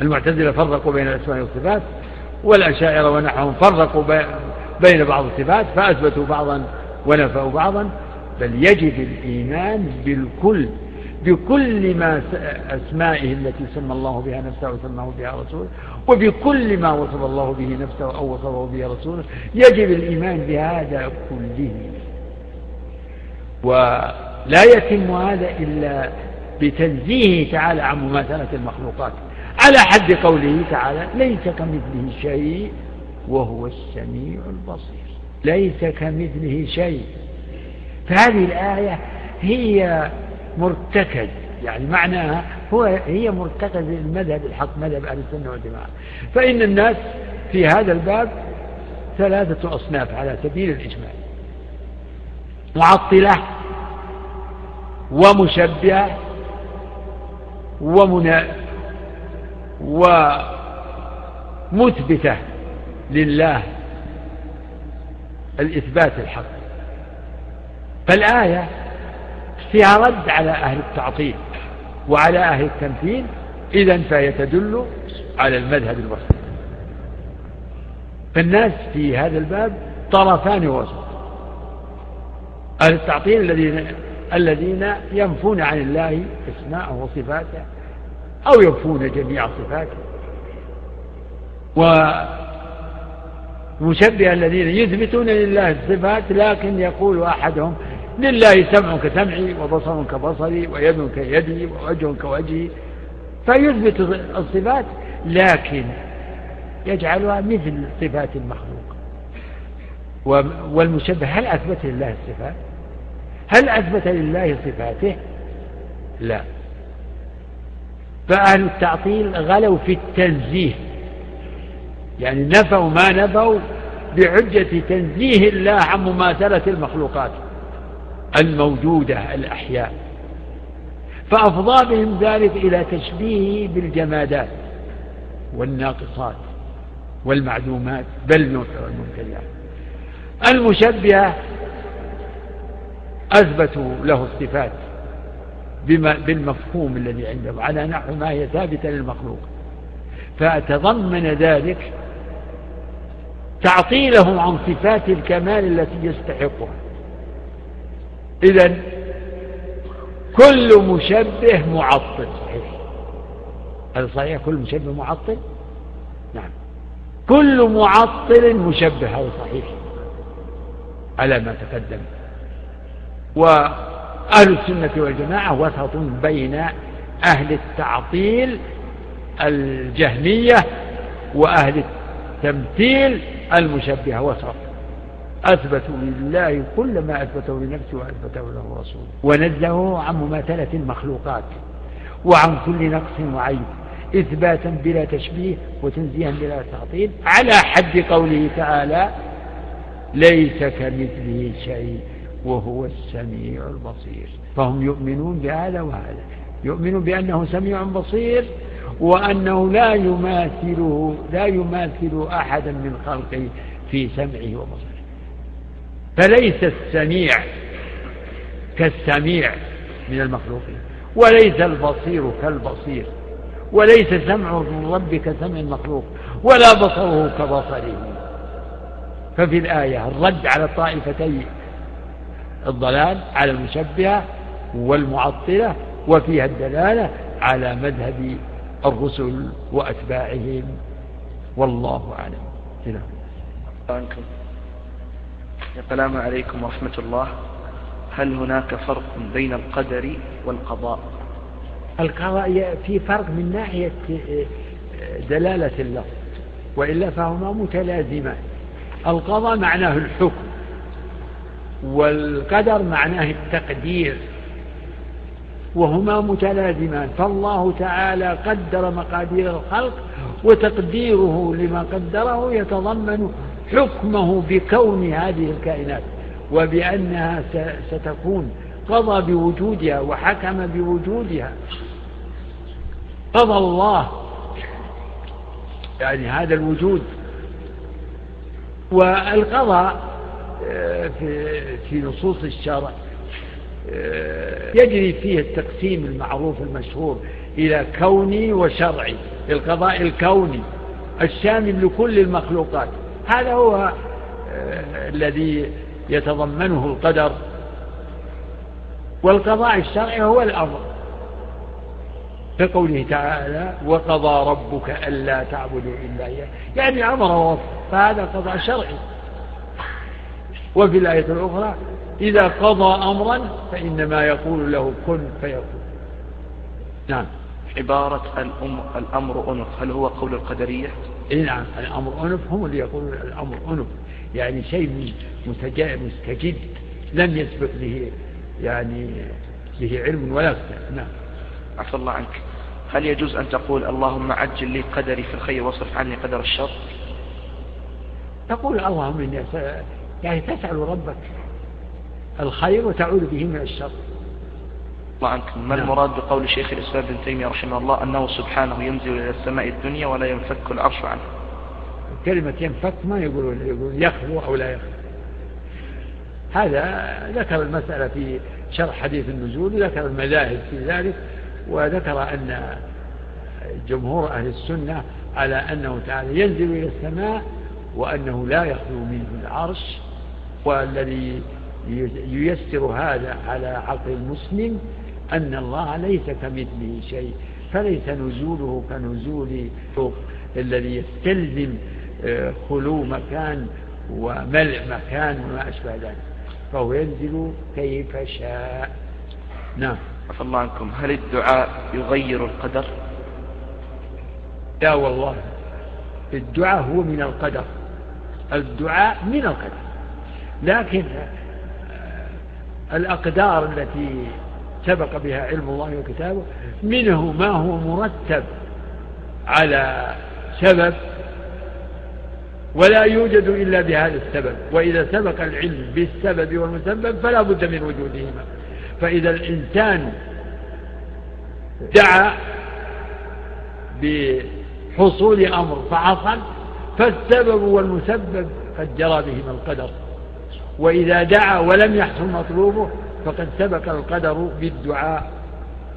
المعتزلة فرقوا بين الأسماء والصفات والأشاعرة ونحوهم فرقوا بين بعض الصفات فأثبتوا بعضا ونفوا بعضا. بل يجب الإيمان بالكل بكل ما أسمائه التي سمى الله بها نفسه وسماه بها رسوله وبكل ما وصف الله به نفسه أو وصفه به رسوله. يجب الإيمان بهذا كله. ولا يتم هذا إلا بتنزيهه تعالى عن مماثلة المخلوقات. على حد قوله تعالى ليس كمثله شيء وهو السميع البصير. ليس كمثله شيء. فهذه الآية هي مرتكز يعني معناها هو هي مرتكز المذهب الحق مذهب أهل السنة والجماعة. فإن الناس في هذا الباب ثلاثة أصناف على سبيل الإجمال. معطلة ومشبهة ومنا ومثبتة لله الإثبات الحق. فالآية فيها رد على أهل التعطيل وعلى أهل التمثيل إذا فهي تدل على المذهب الوسط. فالناس في هذا الباب طرفان وسط. أهل التعطيل الذين الذين ينفون عن الله اسماءه وصفاته أو ينفون جميع صفاته. ومشبه الذين يثبتون لله الصفات لكن يقول أحدهم لله سمع كسمعي وبصر كبصري ويد كيدي ووجه كوجهي. فيثبت الصفات لكن يجعلها مثل صفات المخلوق. والمشبه هل أثبت لله الصفات؟ هل أثبت لله صفاته؟ لا. فأهل التعطيل غلوا في التنزيه. يعني نفوا ما نفوا بحجة تنزيه الله عن مماثلة المخلوقات الموجودة الأحياء. فأفضى بهم ذلك إلى تشبيهه بالجمادات والناقصات والمعدومات. بل الممتلئات المشبهة أثبتوا له الصفات بما بالمفهوم الذي عندهم على نحو ما هي ثابتة للمخلوق. فتضمن ذلك تعطيله عن صفات الكمال التي يستحقها. إذا كل مشبه معطل صحيح؟ هذا صحيح؟ كل مشبه معطل؟ نعم. كل معطل مشبه هذا صحيح على ما تقدم. وأهل السنة والجماعة وسط بين أهل التعطيل الجهمية وأهل التمثيل المشبهة وسط. أثبتوا لله كل ما أثبته لنفسه وأثبته له رسوله. ونزهه عن مماثلة المخلوقات وعن كل نقص وعيب إثباتا بلا تشبيه وتنزيها بلا تعطيل. على حد قوله تعالى ليس كمثله شيء. وهو السميع البصير. فهم يؤمنون بهذا وهذا. يؤمنون بأنه سميع بصير وأنه لا يماثله لا يماثل أحدا من خلقه في سمعه وبصره. فليس السميع كالسميع من المخلوقين وليس البصير كالبصير وليس سمع الرب كسمع المخلوق ولا بصره كبصره. ففي الآية الرد على الطائفتي الضلال على المشبهة والمعطلة وفيها الدلالة على مذهب الرسل وأتباعهم. والله أعلم. عنكم السلام عليكم ورحمة الله. هل هناك فرق بين القدر والقضاء؟ القضاء في فرق من ناحية دلالة اللفظ وإلا فهما متلازمان. القضاء معناه الحكم. والقدر معناه التقدير. وهما متلازمان. فالله تعالى قدر مقادير الخلق وتقديره لما قدره يتضمن حكمه بكون هذه الكائنات وبأنها ستكون. قضى بوجودها وحكم بوجودها. قضى الله. يعني هذا الوجود. والقضاء في في نصوص الشرع. يجري فيه التقسيم المعروف المشهور إلى كوني وشرعي القضاء الكوني الشامل لكل المخلوقات. هذا هو الذي يتضمنه القدر. والقضاء الشرعي هو الأمر كقوله تعالى وقضى ربك ألا تعبدوا إلا إياه يعني أمر ووصف فهذا قضاء شرعي. وفي الآية الأخرى إذا قضى أمرا فإنما يقول له كن فيكون. نعم. عبارة الأم الأمر أنف هل هو قول القدرية؟ إيه نعم الأمر أنف هم اللي يقولون الأمر أنف. يعني شيء مستجد لم يسبق به يعني به علم ولا اختلاف نعم. عفى الله عنك. هل يجوز أن تقول اللهم عجل لي قدري في الخير واصرف عني قدر الشر؟ تقول اللهم إني يعني تسأل ربك. الخير وتعود به من الشر. الله عنك. ما نعم. المراد بقول شيخ الإسلام ابن تيمية رحمه الله؟ أنه سبحانه ينزل إلى السماء الدنيا ولا ينفك العرش عنه. كلمة ينفك ما يقولون يقولون يخلو أو لا يخلو هذا ذكر المسألة في شرح حديث النزول وذكر المذاهب في ذلك وذكر أن جمهور أهل السنة على أنه تعالى ينزل إلى السماء وأنه لا يخلو منه العرش. والذي ييسر هذا على عقل المسلم أن الله ليس كمثله شيء فليس نزوله كنزول الذي يستلزم آه، خلو مكان وملء مكان وما أشبه ذلك. فهو ينزل كيف شاء. نعم. عفى الله عنكم. هل الدعاء يغير القدر؟ لا والله. الدعاء هو من القدر. الدعاء من القدر. لكن الأقدار التي سبق بها علم الله وكتابه منه ما هو مرتب على سبب ولا يوجد إلا بهذا السبب. وإذا سبق العلم بالسبب والمسبب فلا بد من وجودهما. فإذا الإنسان دعا بحصول أمر فحصل فالسبب والمسبب قد جرى بهما القدر. وإذا دعا ولم يحصل مطلوبه فقد سبق القدر بالدعاء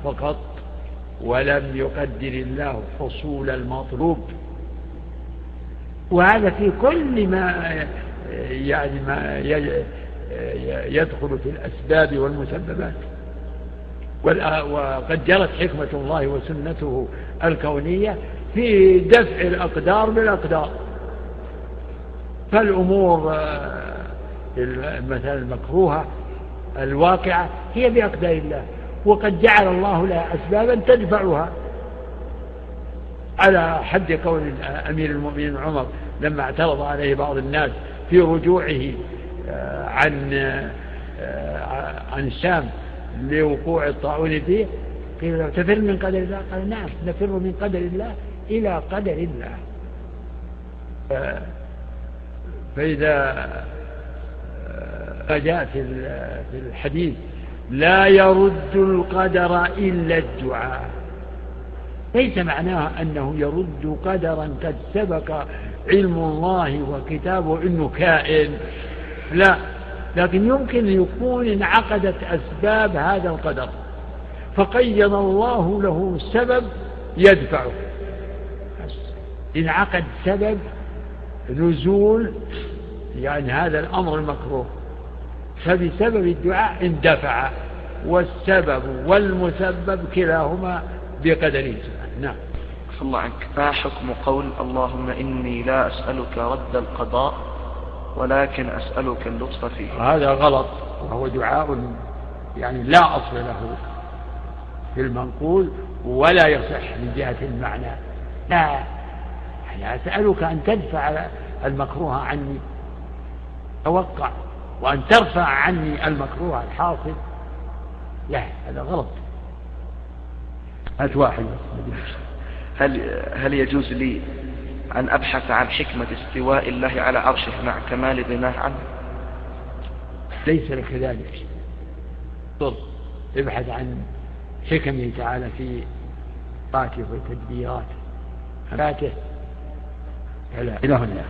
فقط ولم يقدر الله حصول المطلوب. وهذا في كل ما يعني ما يدخل في الأسباب والمسببات. وقد جرت حكمة الله وسنته الكونية في دفع الأقدار بالأقدار. فالأمور مثلا المكروهة الواقعة هي بأقدار الله وقد جعل الله لها أسبابا تدفعها. على حد قول أمير المؤمنين عمر لما اعترض عليه بعض الناس في رجوعه آه، عن آه، عن الشام لوقوع الطاعون فيه قيل له تفر من قدر الله؟ قال نعم نفر من قدر الله إلى قدر الله. فإذا آه، جاء في الحديث لا يرد القدر إلا الدعاء. ليس معناها أنه يرد قدرا قد سبق علم الله وكتابه أنه كائن. لا لكن يمكن يكون انعقدت أسباب هذا القدر. فقيض الله له سبب يدفعه. انعقد سبب نزول يعني هذا الأمر المكروه. فبسبب الدعاء اندفع. والسبب والمسبب كلاهما بقدره نعم. الله عنك. ما حكم قول اللهم إني لا أسألك رد القضاء ولكن أسألك اللطف فيه. هذا غلط. وهو دعاء يعني لا أصل له في المنقول ولا يصح من جهة المعنى. لا. يعني أسألك أن تدفع المكروه عني. توقع. وأن ترفع عني المكروه الحاصل. لا هذا غلط. هات واحد. هل هل يجوز لي أن أبحث عن حكمة استواء الله على عرشه مع كمال غناه عنه؟ ليس لك ذلك. ابحث عن حكمه تعالى في طاعته وتدبيراته حياته إلى هنا